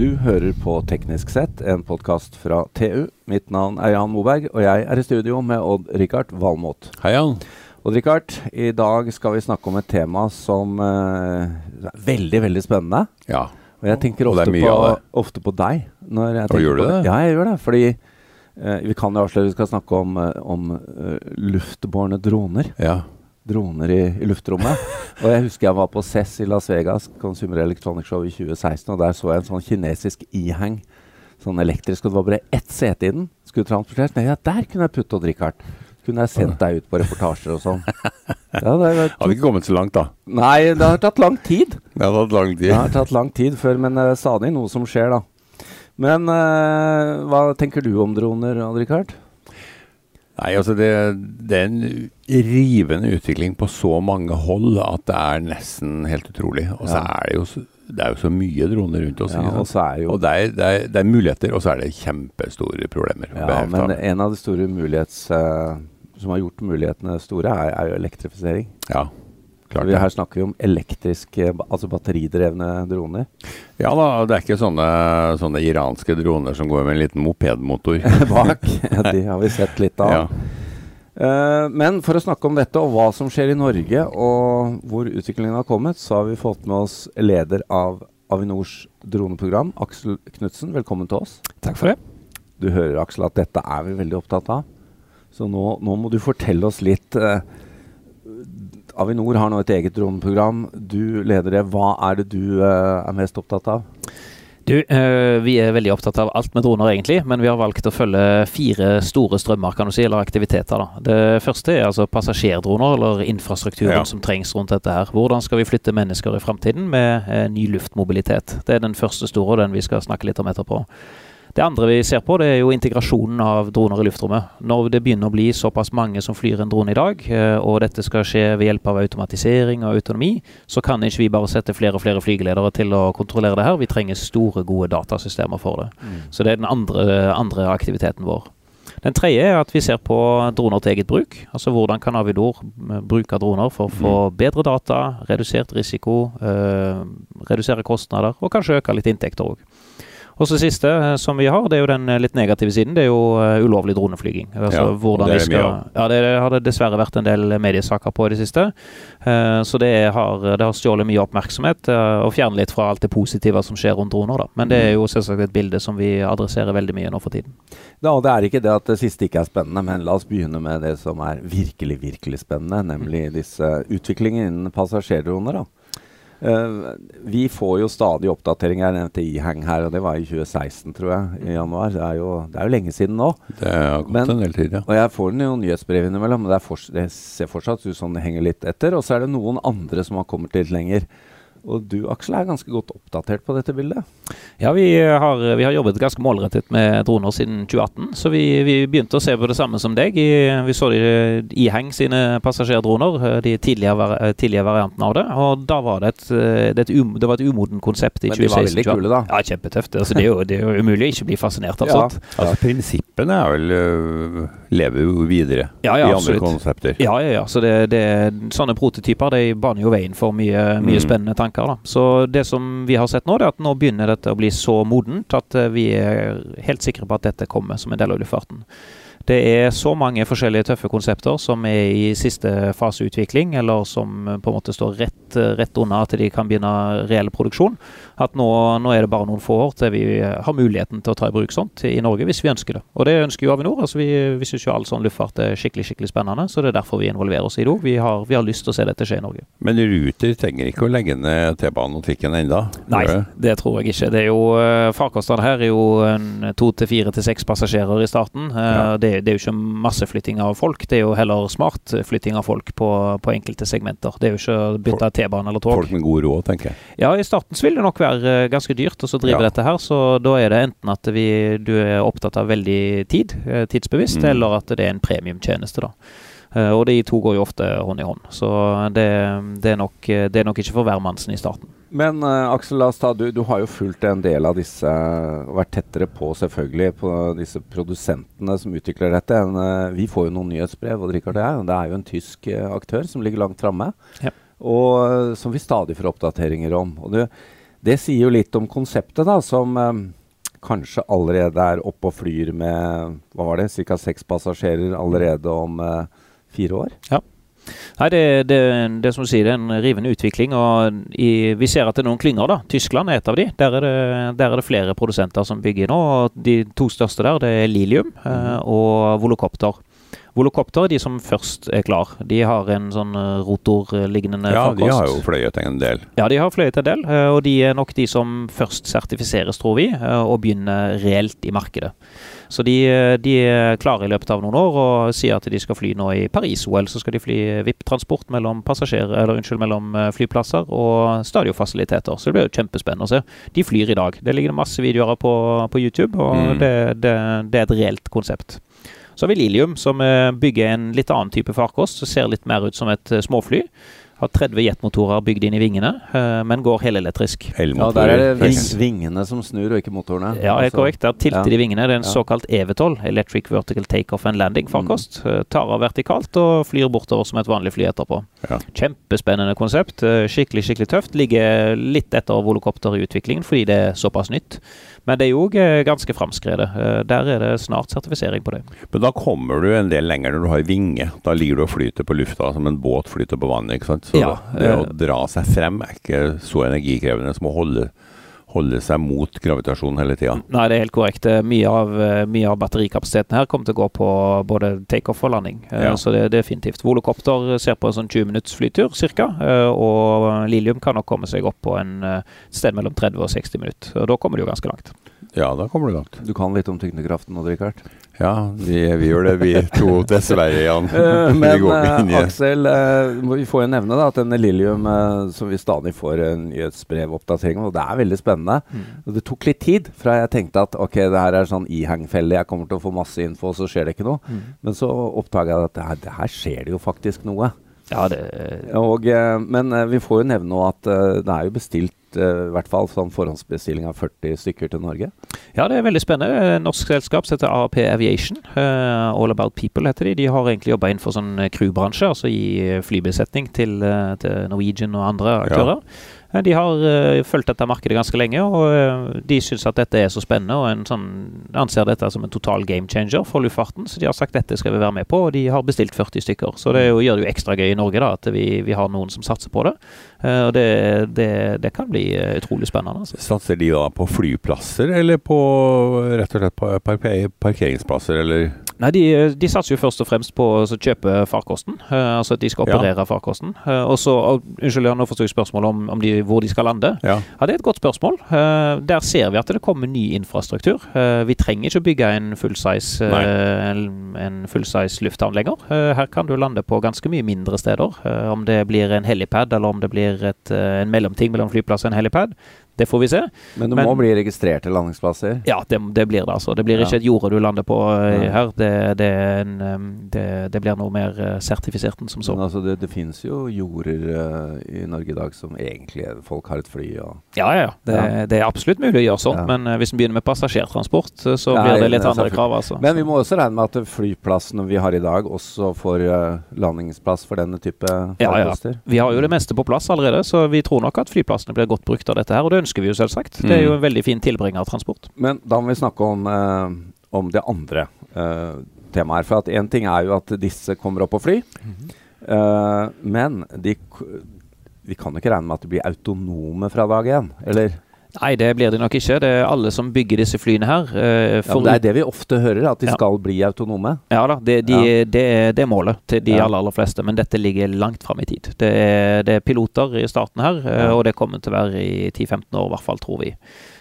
Du hører på Teknisk sett, en podkast fra TU. Mitt navn er Jan Moberg, og jeg er i studio med Odd-Rikard Valmot. Hei, Jan. Odd-Rikard, i dag skal vi snakke om et tema som eh, er veldig, veldig spennende. Ja. Og jeg tenker ofte på, ofte på deg. Når jeg Og gjør du det? Ja, jeg gjør det. Fordi eh, vi kan jo avsløre vi skal snakke om, eh, om uh, luftbårne droner. ja. Droner i, i luftrommet. og jeg husker jeg var på CES i Las Vegas, Consumer Electronic Show i 2016, og der så jeg en sånn kinesisk iheng. Sånn elektrisk, og det var bare ett sete i den. Skulle transporteres. ned. ja, der kunne jeg putte Odd Rikard. Kunne jeg sendt deg ut på reportasjer og sånn. Ja, det, Hadde ikke kommet så langt, da. nei, det har tatt lang tid. Det har tatt lang tid. Det har tatt lang tid før, men uh, stadig noe som skjer, da. Men uh, hva tenker du om droner, Odd Rikard? Nei, altså det, det er en rivende utvikling på så mange hold at det er nesten helt utrolig. Og så Ja. er det jo så, det er jo så mye droner rundt oss. Ja, og så er jo Og det er, det, er, det er muligheter, og så er det kjempestore problemer. Ja, men en av de store mulighets... Uh, som har gjort mulighetene store, er, er jo elektrifisering. ja, klart vi, det. her snakker vi om elektriske, altså batteridrevne droner. Ja da, det er ikke sånne, sånne iranske droner som går med en liten mopedmotor. bak. Ja, de har vi sett litt av. Ja. Eh, men for å snakke om dette og hva som skjer i Norge, og hvor utviklingen har kommet, så har vi fått med oss leder av Avinors droneprogram, Aksel Knutsen. Velkommen til oss. Takk for det. Du hører, Aksel, at dette er vi veldig opptatt av. Så nå, nå må du fortelle oss litt. eh, Avinor har nå et eget droneprogram. Du leder det. Hva er det du eh, er mest opptatt av? Du, eh, vi er veldig opptatt av alt med droner, egentlig, men vi har valgt å følge fire store strømmer, kan du si, eller aktiviteter. da. Det første er altså passasjerdroner, eller infrastrukturen Ja. som trengs rundt dette her. Hvordan skal vi flytte mennesker i framtiden med eh, ny luftmobilitet? Det er den første store, og den vi skal snakke litt om etterpå. Det andre vi ser på, det er jo integrasjonen av droner i luftrommet. Når det begynner å bli såpass mange som flyr en drone i dag, eh, og dette skal skje ved hjelp av automatisering og autonomi, så kan ikke vi bare sette flere og flere flygeledere til å kontrollere det her. Vi trenger store, gode datasystemer for det. Så det er den andre, andre aktiviteten vår. Den tredje er at vi ser på droner til eget bruk. Altså hvordan kan Avidor eh, bruke droner for å få bedre data, redusert risiko, øh, redusere kostnader og kanskje øke litt inntekter òg. Og så siste eh, som vi har, det er jo den eh, litt negative siden. Det er jo eh, ulovlig droneflyging. Altså Ja, hvordan det skal. Ja, det har det dessverre vært en del mediesaker på i det siste. Eh, så det har, det har stjålet mye oppmerksomhet og fjernet litt fra alt det positive som skjer rundt droner. da. Men det er jo selvsagt et bilde som vi adresserer veldig mye nå for tiden. Da, det er ikke det at det siste ikke er spennende, men la oss begynne med det som er virkelig, virkelig spennende, nemlig disse utviklingen innen passasjerdroner. da. Eh, vi får jo stadig oppdateringer. Jeg nevnte iheng her, og det var i 2016, tror jeg, i januar. Det er jo, det er jo lenge siden nå. Det har gått Men- en del tid, ja. Og jeg får jo nyhetsbrev innimellom, men det, forts det ser fortsatt ut som det henger litt etter. Og så er det noen andre som har kommet litt lenger. Og du, Aksel, er ganske godt oppdatert på dette bildet. Ja, vi har, vi har jobbet ganske målrettet med droner siden 2018. Så vi, vi begynte å se på det samme som deg. I, vi så de iheng sine passasjerdroner, eh, de tidligere, eh, tidligere variantene av det. Og da var det et, eh, det, et um, det var et umoden konsept i Men de var veldig kule, da. Ja, kjempetøft. Altså, det, er jo, det er jo umulig å ikke bli fascinert av Ja. sånt. Altså Prinsippene er vel lever jo videre Ja, ja, i andre absolutt. konsepter. Ja, ja, ja. Så det, det, sånne prototyper de baner jo veien for mye, mye Mm. spennende tanker. Da. Så det som vi har sett nå, det er at nå begynner dette å bli så modent at eh, vi er helt sikre på at dette kommer som en del av luftfarten. Det er så mange forskjellige tøffe konsepter som er i siste fase utvikling, eller som eh, på en måte står rett, eh, rett unna at de kan begynne reell produksjon, at nå, nå er det bare noen få år til vi eh, har muligheten til å ta i bruk sånt i Norge, hvis vi ønsker det. Og det ønsker jo Avinor. altså Vi, vi syns jo all sånn luftfart er skikkelig skikkelig spennende, så det er derfor vi involverer oss i det òg. Vi, har- vi har lyst til å se dette skje i Norge. Men Ruter trenger ikke å legge ned T-banen og trikken ennå? Nei, det tror jeg ikke. Det er jo, uh, Farkostene her er jo to til fire til seks passasjerer i starten. Eh, Ja. det, det er jo ikke masseflytting av folk, det er jo heller smart flytting av folk på, på enkelte segmenter. Det er jo ikke å bytte T-bane eller tog. Folk med god råd, tenker jeg. Ja, i starten vil det nok være eh, ganske dyrt å så drive Ja. dette her, så da er det enten at vi, du er opptatt av veldig tid, eh, tidsbevisst, Mm. eller at det er en premiumtjeneste, da. Eh, og de to går jo ofte hånd i hånd, så det, det, er, nok, det er nok ikke for hvermannsen i starten. Men uh, Aksel, ta, du, du har jo fulgt en del av disse, og vært tettere på selvfølgelig, på disse produsentene som utvikler dette. En, uh, vi får jo noen nyhetsbrev, og Richard det, er, det er jo en tysk aktør som ligger langt framme. Ja. Og som vi stadig får oppdateringer om. Og det, Det sier jo litt om konseptet, da, som eh, kanskje allerede er oppe og flyr med hva var det, ca. seks passasjerer allerede om eh, fire år. Nei, det, det, det som du sier, det er en rivende utvikling. og i, Vi ser at det er noen klynger. da. Tyskland er et av de. Der er det, der er det flere produsenter som bygger nå. og De to største der det er Lilium eh, og Volocopter. Volocopter er de som først er klar. De har en sånn eh, rotorlignende Ja, farkost. de har jo fløyet en del. Ja, de har fløyet en del, eh, og de er nok de som først sertifiseres, tror vi, eh, og begynner reelt i markedet. Så de, de er klare i løpet av noen år og sier at de skal fly nå i Paris-OL. Så skal de fly VIP-transport mellom mellom flyplasser og stadionfasiliteter. Så det blir jo kjempespennende å se. De flyr i dag. Det ligger masse videoer på, på YouTube, og Mm. det, det, det er et reelt konsept. Så har vi Lilium, som eh, bygger en litt annen type farkost. som ser litt mer ut som et eh, småfly. Har 30 jetmotorer bygd inn i vingene, eh, men går helelektrisk. Ja, Der er det ving, vingene som snur, og ikke motorene. Ja, det er korrekt. Der tilter ja. de vingene. Det er en Ja. såkalt EV12, Electric Vertical Takeoff and Landing-farkost. Mm. Tar av vertikalt og flyr bortover som et vanlig fly etterpå. Ja. Kjempespennende konsept. Skikkelig, skikkelig tøft. Ligger litt etter volokopter i utviklingen fordi det er såpass nytt. Men det er jo ganske framskredet. Eh, Der er det snart sertifisering på det. Men da kommer du en del lenger når du har vinge. Da ligger du og flyter på lufta som en båt flyter på vannet. ikke sant? Så Ja, det å eh, dra seg frem er ikke så energikrevende som å holde, holde seg mot gravitasjonen hele tida. Nei, det er helt korrekt. Eh, Mye av, eh, mye av batterikapasiteten her kommer til å gå på både takeoff og landing. Eh, Ja. Så det er definitivt. Volocopter ser på en sånn 20 minutts flytur ca. Og Lilium kan nok komme seg opp på en sted mellom 30 og 60 minutter. Og da kommer du jo ganske langt. Ja, da kommer du langt. Du kan litt om tyngdekraften nå, Richard. Ja, vi, vi gjør det, vi to, dessverre, Jan. Eh, Men eh, Aksel, eh, vi får jo nevne da, at denne Lilium, som vi stadig får en nyhetsbrevoppdatering om, det er veldig spennende. Mm. det tok litt tid fra jeg tenkte at ok, det her er sånn ihang-felle, jeg kommer til å få masse info, så skjer det ikke noe. Men så oppdaga jeg at det her, det her skjer det jo faktisk noe. Ja, det Og, eh, men eh, vi får jo nevne nå at eh, det er jo bestilt i hvert fall sånn forhåndsbestilling av 40 stykker til Norge. Ja, det er veldig spennende. Norsk selskap heter AAP Aviation. All About People heter de. De har egentlig jobba innenfor sånn crewbransje, altså i flybesetning til, til Norwegian og andre aktører. Eh, De har uh, fulgt dette markedet ganske lenge, og eh, de syns at dette er så spennende og en sånn, anser dette som en total game changer for luftfarten. Så de har sagt dette skal vi være med på, og de har bestilt 40 stykker. Så det jo, gjør det jo ekstra gøy i Norge da, at vi, vi har noen som satser på det. Uh, Og det, det, det kan bli utrolig spennende. Altså. Satser de da på flyplasser, eller på rett og slett parkeringsplasser, eller? Nei, de, de satser jo først og fremst på å kjøpe farkosten. Uh, altså at de skal Ja. operere farkosten. Uh, og så, uh, Unnskyld, ja, nå forstår jeg spørsmålet om, om de, hvor de skal lande. Ja. Ja, Det er et godt spørsmål. Eh, der ser vi at det kommer ny infrastruktur. Vi trenger ikke å bygge en fullsize uh, en, en fullsize lufthavn lenger. Her kan du lande på ganske mye mindre steder. Om det blir en helipad eller om det blir et, en mellomting mellom flyplass og en helipad, det får vi se. Men det Men- må bli registrert til landingsplasser. Ja, det, det blir det, altså. Det blir Ja. ikke et jorde du lander på uh, her. Det, det, en, det, det blir noe mer eh, sertifisert enn som så. Men altså, det, det finnes jo jorder uh, i Norge i dag som egentlig folk har et fly og Ja, ja, ja. Det, Ja. det er absolutt mulig å gjøre sånt, Ja. men uh, hvis vi begynner med passasjertransport, så blir det litt andre krav, altså. Men vi må også regne med at flyplassen vi har i dag, også får landingsplass for denne type Ja, ja. Vi har jo det meste på plass allerede, så vi tror nok at flyplassene blir godt brukt av dette her, og det ønsker vi jo selvsagt. Det er jo en veldig fin tilbringertransport. Men da må vi snakke om, eh, om det andre eh, temaet her. For én ting er jo at disse kommer opp og fly, eh, men de, vi kan jo ikke regne med at de blir autonome fra dag én, eller? Nei, det blir de nok ikke. Det er alle som bygger disse flyene her. eh, for- ja, det er det vi ofte hører, at de Ja. skal bli autonome. Ja da, det, de, Ja. det, det er målet til de aller, aller fleste, men dette ligger langt fram i tid. Det er, det er piloter i starten her, eh, og det kommer til å være i 10-15 år i hvert fall, tror vi.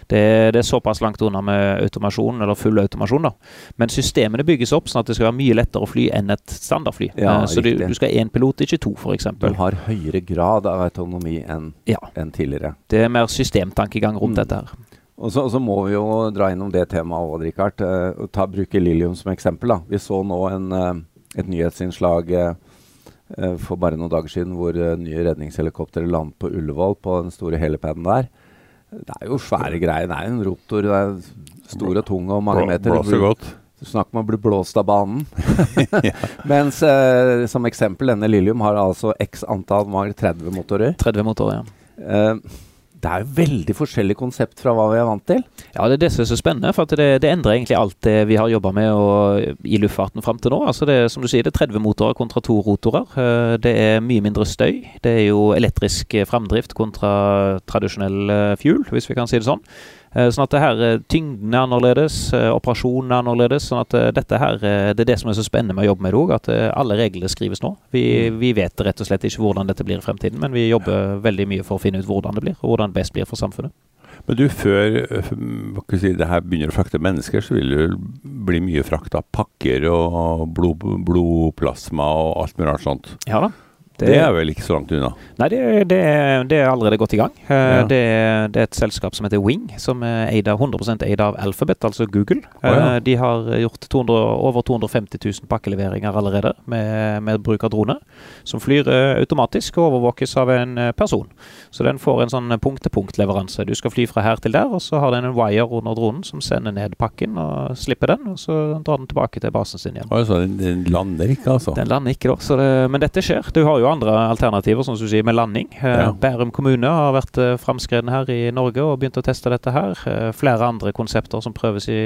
Det, det er såpass langt unna med automasjon, eller full automasjon, da. Men systemene bygges opp sånn at det skal være mye lettere å fly enn et standardfly. Ja, Eh, Så du, du skal ha én pilot, ikke to, f.eks. Du har høyere grad av autonomi enn Ja. en tidligere. Det er mer systemtankegang rundt Mm. dette her. Og så, og så må vi jo dra innom det temaet òg, Richard. eh, ta, bruke Lilium som eksempel. da. Vi så nå en, eh, et nyhetsinnslag eh, eh, for bare noen dager siden hvor eh, nye redningshelikoptre landet på Ullevål, på den store helipaden der. Det er jo svære greier. Det er en rotor. Det er stor og tung og mange meter. Blåser godt. Snakk om å bli blåst av banen. Mens eh, som eksempel, denne Lilium har altså x antall mange 30 motorer. 30 motorer, ja. Eh, det er jo veldig forskjellig konsept fra hva vi er vant til. Ja, det er det som er så spennende. For det, det, endrer egentlig alt det vi har jobba med og, i luftfarten fram til nå. Altså det, som du sier, det er 30 motorer kontra to rotorer. Eh, det er mye mindre støy. Det er jo elektrisk framdrift kontra tradisjonell eh, fuel, hvis vi kan si det sånn. Eh, sånn at det her, eh, Tyngden er annerledes, eh, operasjonen er annerledes. sånn at dette her, Det er det som er så spennende med å jobbe med det òg, at alle reglene skrives nå. Vi, mm. vi, vet rett og slett ikke hvordan dette blir i fremtiden, men vi jobber veldig mye for å finne ut hvordan det blir, og hvordan det best blir for samfunnet. Men du, før si, det her begynner å frakte mennesker, så vil det bli mye frakt av pakker og blod, blodplasma og alt mulig annet sånt? Ja da. Det, det, er vel ikke så langt unna? Nei, det, det, det er allerede godt i gang. Uh, ja. det, er et selskap som heter Wing, som er eid av, 100% eid av Alphabet, altså Google. Oh, ja. uh, de har gjort 200, over 250 000 pakkeleveringer allerede med, med bruk av drone. Som flyr uh, automatisk og overvåkes av en person. Så den får en sånn punkt-til-punkt-leveranse. Du skal fly fra her til der, og så har den en wire under dronen som sender ned pakken og slipper den, og så drar den tilbake til basen sin igjen. Altså, den, lander ikke, altså? Den lander ikke, da. men dette skjer. Du har jo andre alternativer, som du sier, med landing. Eh, ja. Bærum kommune har vært uh, framskreden her i Norge og begynt å teste dette her. Eh, flere andre konsepter som prøves i,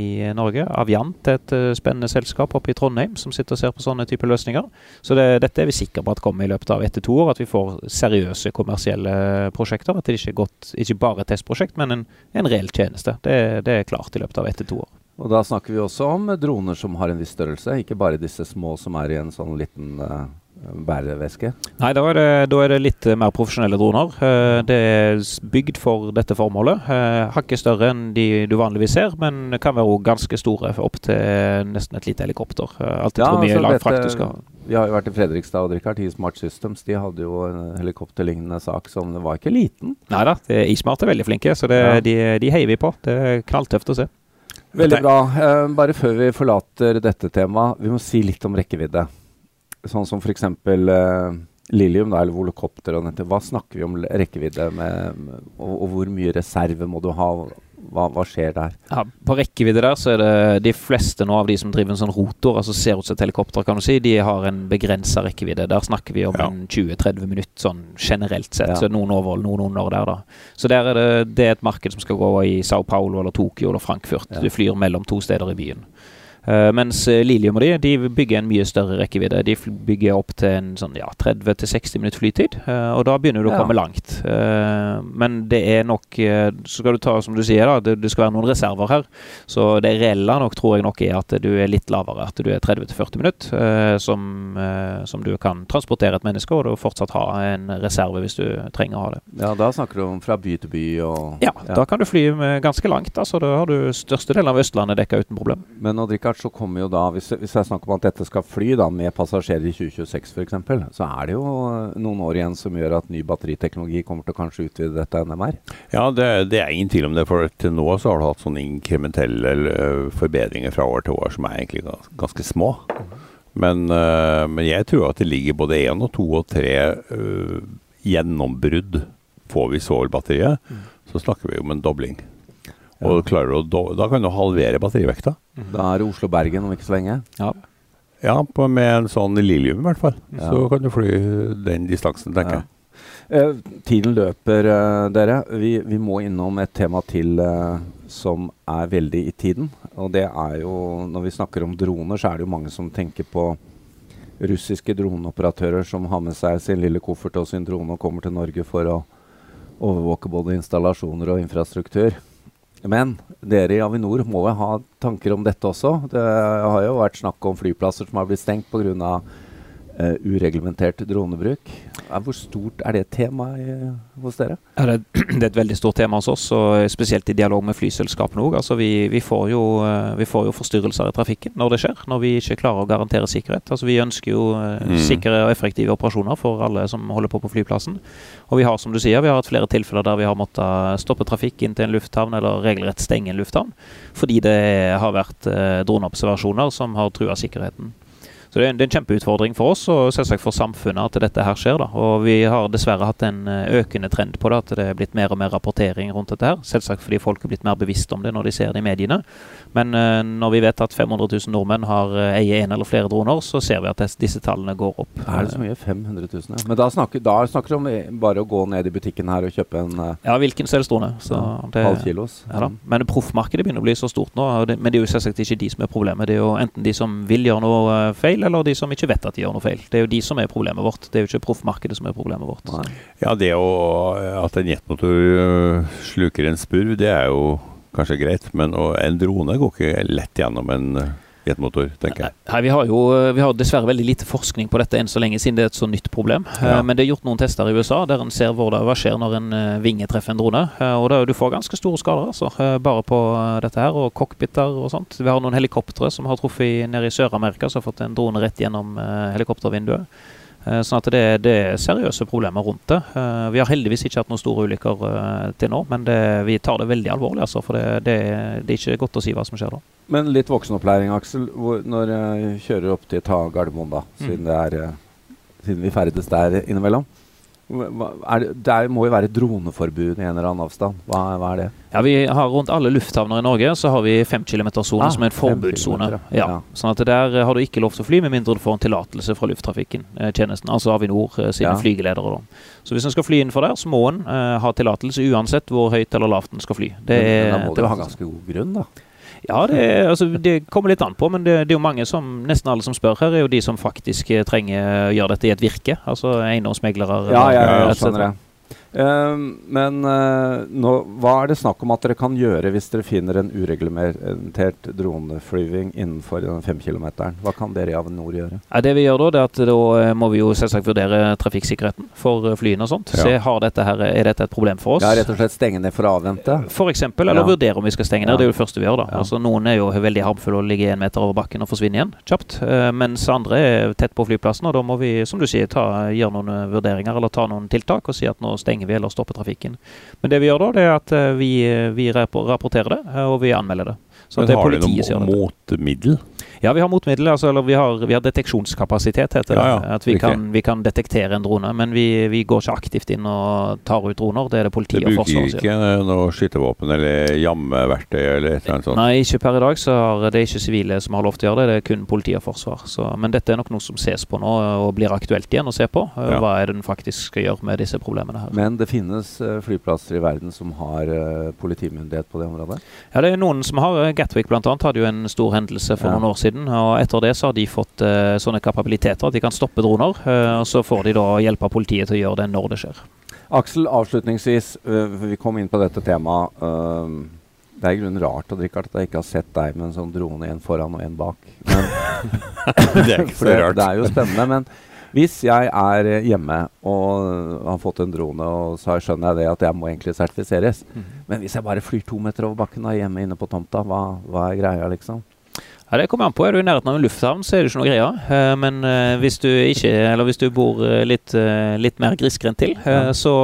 i Norge. Aviant er et spennende selskap oppe i Trondheim som sitter og ser på sånne typer løsninger. Så det, dette er vi sikre på at kommer i løpet av ett til to år. At vi får seriøse kommersielle prosjekter. At det ikke er godt, ikke bare et testprosjekt, men en, en reell tjeneste. Det, det er klart i løpet av ett til to år. Og da snakker vi også om droner som har en viss størrelse, ikke bare disse små som er i en sånn liten uh, bæreveske? Nei, da er, det, da er, det, litt mer profesjonelle droner. Uh, det er bygd for dette formålet. Hakket større enn de du vanligvis ser, men kan være ganske store, opp til nesten et lite helikopter. Alt etter ja, hvor mye altså frakt du skal. Vi har jo vært i Fredrikstad og Richard i Smart Systems. De hadde jo en helikopterlignende sak som var ikke liten. Nei da, Ismart er veldig flinke, så det, ja. de, de heier vi på. Det er knalltøft å se. Veldig bra. Bare før vi forlater dette temaet, vi må si litt om rekkevidde. Sånn som f.eks. Uh, eh, Lilium, da, eller volokopter og dette. Hva snakker vi om rekkevidde med, og, og, hvor mye reserve må du ha? Hva, hva, skjer der? Ja, på rekkevidde der så er det de fleste nå av de som driver en sånn rotor, altså ser ut som et helikopter, kan du si, de har en begrensa rekkevidde. Der snakker vi om ja. 20-30 minutter sånn generelt sett. Ja. Så noen overhold, noen under der, da. Så der er det, det er et marked som skal gå i Sao Paulo eller Tokyo eller Frankfurt. Ja. Du flyr mellom to steder i byen. Uh, mens uh, Lilium og de, de bygger en mye større rekkevidde. De bygger opp til en sånn, ja, 30-60 minutter flytid, uh, og da begynner du å komme langt. men det er nok Så skal du ta, som du sier, da, det, det, skal være noen reserver her. Så det reelle nok tror jeg nok er at du er litt lavere. At du er 30-40 minutter, som, som, du kan transportere et menneske, og du fortsatt ha en reserve hvis du trenger å ha det. Ja, Da snakker du om fra by til by og Ja, ja. da kan du fly ganske langt. Altså, da har du største delen av Østlandet dekka uten problem. Men Odd Rikard, så kommer jo da, hvis, hvis jeg snakker om at dette skal fly da med passasjerer i 2026 f.eks., så er det jo noen år igjen som gjør at ny batteriteknologi kommer til å kanskje utvide dette enda mer? Ja, det, det er ingen tvil om det. For til nå så har du hatt sånne inkrementelle forbedringer fra år til år som er egentlig ganske små. Men, men jeg tror at det ligger både én og to og tre gjennombrudd. Får vi svovelbatteriet, mm. så snakker vi om en dobling. Og klarer å, da kan du halvere batterivekta. Da er det Oslo-Bergen om ikke så lenge. Ja, ja på, med en sånn lilium i hvert fall. Ja. Så kan du fly den distansen, tenker jeg. Uh, tiden løper, eh, dere. Vi, vi, må innom et tema til eh, som er veldig i tiden. Og det er jo Når vi snakker om droner, så er det jo mange som tenker på russiske droneoperatører som har med seg sin lille koffert og sin drone og kommer til Norge for å overvåke både installasjoner og infrastruktur. Men dere i Avinor må jo ha tanker om dette også. Det har jo vært snakk om flyplasser som har blitt stengt pga. Uh, ureglementert dronebruk. Hvor stort er det temaet hos dere? Ja, det, det, er et veldig stort tema hos oss, og spesielt i dialog med flyselskapene òg. Altså, vi, vi, får jo, uh, vi får jo forstyrrelser i trafikken når det skjer, når vi ikke klarer å garantere sikkerhet. Altså, vi ønsker jo uh, mm. sikre og effektive operasjoner for alle som holder på på flyplassen. Og vi har, som du sier, vi har hatt flere tilfeller der vi har måttet stoppe trafikk inn til en lufthavn, eller regelrett stenge en lufthavn, fordi det har vært droneobservasjoner som har trua sikkerheten. Så det er, en, det er, en kjempeutfordring for oss og selvsagt for samfunnet at dette her skjer. da. Og vi har dessverre hatt en eh, økende trend på det, at det er blitt mer og mer rapportering rundt dette her. Selvsagt fordi folk er blitt mer bevisst om det når de ser det i mediene. Men uh, når vi vet at 500 000 nordmenn har uh, eier en eller flere droner, så ser vi at des, disse tallene går opp. Er det så mye? 500 000? Ja. Men da snakker, da snakker du om bare å gå ned i butikken her og kjøpe en uh, Ja, hvilken selvstrone. Så det, Halv kilos. Ja, men proffmarkedet begynner å bli så stort nå. Det, men det er jo selvsagt ikke de som er problemet. Det er jo enten de som vil gjøre noe feil, eller de som ikke vet at de gjør noe feil. Det er jo de som er problemet vårt. Det er jo ikke proffmarkedet som er problemet vårt. Nei. Ja, det å, at en jetmotor sluker en spurv, det er jo kanskje greit, men en drone går ikke lett gjennom en eh, jetmotor, tenker jeg. Nei, vi, har jo vi har dessverre veldig lite forskning på dette enn så lenge, siden det er et så nytt problem. Eh, ja. Men det er gjort noen tester i USA der en ser det, hva skjer når en eh, vinge treffer en drone. Og da, du får ganske store skader, altså. Bare på dette her, og cockpiter og sånt. Vi har noen helikoptre som har truffet nede i Sør-Amerika, som har fått en drone rett gjennom helikoptervinduet. Eh, sånn at det, det, er seriøse problemer rundt det. Eh, vi har heldigvis ikke hatt noen store ulykker eh, til nå, men det, vi tar det veldig alvorlig. Altså, for det, det, det, er ikke godt å si hva som skjer da. Men litt voksenopplæring, Aksel. Hvor, når jeg kjører opp til ta Gardermoen, da, mm. siden, er, siden vi ferdes der innimellom. Det, det, må jo være droneforbud i en eller annen avstand. Hva, hva, er det? Ja, vi har Rundt alle lufthavner i Norge så har vi fem kilometer-sone ah, som er en forbudssone. Ja. ja. Sånn at der har du ikke lov til å fly med mindre du får en tillatelse fra lufttrafikken. Eh, tjenesten, altså Avinor eh, sine ja. flygeledere. Da. Så hvis en skal fly innenfor der, så må en uh, ha tillatelse uansett hvor høyt eller lavt en skal fly. Det, men, men da må du ha ganske god grunn, da? Ja, det, altså, det, kommer litt an på, men det, det, er jo mange som nesten alle som spør her, er jo de som faktisk eh, trenger å gjøre dette i et virke. Altså eiendomsmeglere. Ja, ja, ja, det. Uh, men uh, nå, hva er det snakk om at dere kan gjøre hvis dere finner en ureglementert droneflyving innenfor den femkilometeren? Hva kan dere i Avinor gjøre? Ja, det vi gjør Da det er at da eh, må vi jo selvsagt vurdere trafikksikkerheten for flyene og sånt. Ja. Se har dette her, er dette et problem for oss. Ja, Rett og slett stenge ned for å avvente? For eksempel, eller ja. vurdere om vi skal stenge ned. Det er jo det første vi gjør. da. Altså Noen er jo veldig harmfulle og ligger en meter over bakken og forsvinner igjen kjapt. Mens andre er tett på flyplassen, og da må vi som du sier, ta, gjøre noen vurderinger eller ta noen tiltak og si at nå stenger vi heller stopper trafikken. Men det vi gjør da, det er at eh, vi, vi rapporterer det, eh, og vi anmelder det. Så Men har dere noe motmiddel? Ja, vi har motmiddel. Altså, eller vi har, vi har, deteksjonskapasitet, heter det. Ja, ja, at vi kan, vi kan, detektere en drone. Men vi, vi, går ikke aktivt inn og tar ut droner. Det er det politiet og Forsvaret som. Det bruker ikke noe skytevåpen eller jammeverktøy eller et eller annet sånt? Nei, ikke per i dag. så har Det ikke sivile som har lov til å gjøre det. Det er kun politi og forsvar. Så, men dette er nok noe som ses på nå, og blir aktuelt igjen å se på. Ja. Hva er det den faktisk skal gjøre med disse problemene her. Men det finnes uh, flyplasser i verden som har politimyndighet på det området? Ja, det er noen som har. Gatwick bl.a. hadde jo en stor hendelse for noen år siden. Og etter det så har de fått uh, sånne kapabiliteter at de kan stoppe droner. Uh, og så får de da hjelp av politiet til å gjøre det når det skjer. Aksel, avslutningsvis, uh, vi kom inn på dette temaet. det er i grunnen rart at jeg ikke har sett deg med en sånn drone, en foran og en bak. Men, det er ikke så rart. Det, det er jo spennende. men hvis jeg er hjemme og har fått en drone, og så skjønner jeg det at jeg må egentlig sertifiseres. Mm. Men hvis jeg bare flyr to meter over bakken og er hjemme inne på tomta, hva, hva er greia, liksom? Ja, Det kommer an på. Er du i nærheten av en lufthavn, så er det ikke noe greia. Uh, men uh, hvis du ikke, eller hvis du bor uh, litt, litt, mer grisgrendt til, så,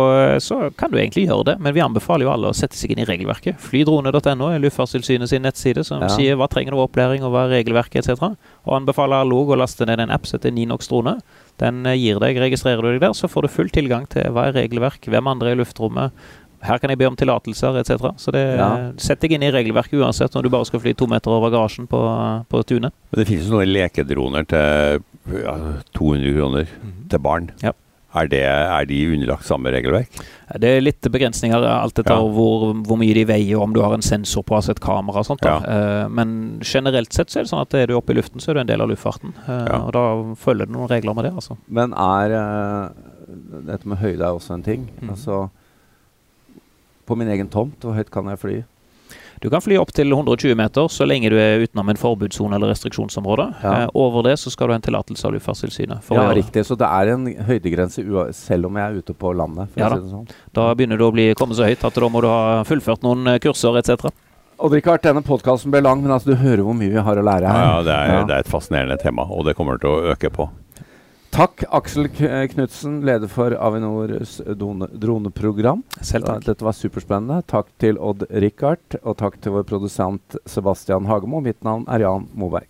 så, kan du egentlig gjøre det. Men vi anbefaler jo alle å sette seg inn i regelverket. Flydrone.no er Luftfartstilsynet sin nettside som ja. sier hva trenger du av opplæring, og hva er regelverket etc. Og anbefaler alle å laste ned en app som heter Ninox drone. Den gir deg, registrerer du deg der, så får du full tilgang til hva er regelverk, hvem andre er i luftrommet, her kan jeg be om tillatelser etc. Så det, ja. setter deg inn i regelverket uansett om du bare skal fly to meter over garasjen på, på tunet. Men det finnes jo noen lekedroner til ja, 200 kroner mm -hmm. til barn. Ja. Er, det, er, de underlagt samme regelverk? Det er litt begrensninger alt etter ja. hvor, hvor, mye de veier, og om du har en sensor på, altså et kamera og sånt. Ja. Uh, men generelt sett så er det sånn at er du oppe i luften, så er du en del av luftfarten. Uh, ja. Og da følger det noen regler med det. altså. Men er uh, dette med høyde er også en ting? Mm. Altså på min egen tomt, hvor høyt kan jeg fly? Du kan fly opp til 120 meter så lenge du er utenom en forbudssone eller restriksjonsområde. Ja. Eh, over det så skal du ha en tillatelse av Luftfartstilsynet. Ja, riktig. Så det er en høydegrense selv om jeg er ute på landet? ja, si sånn. Da begynner du å bli, komme så høyt at da må du ha fullført noen eh, kurser etc. Odd Rikard, denne podkasten ble lang, men altså, du hører hvor mye vi har å lære her. Ja, det er, ja. det er et fascinerende tema, og det kommer til å øke på. Takk, Aksel eh, Knutsen, leder for Avinors droneprogram. Selv takk. Eh, dette var superspennende. Takk til Odd-Rikard, og takk til vår produsent Sebastian Hagemo. Mitt navn er Jan Moberg.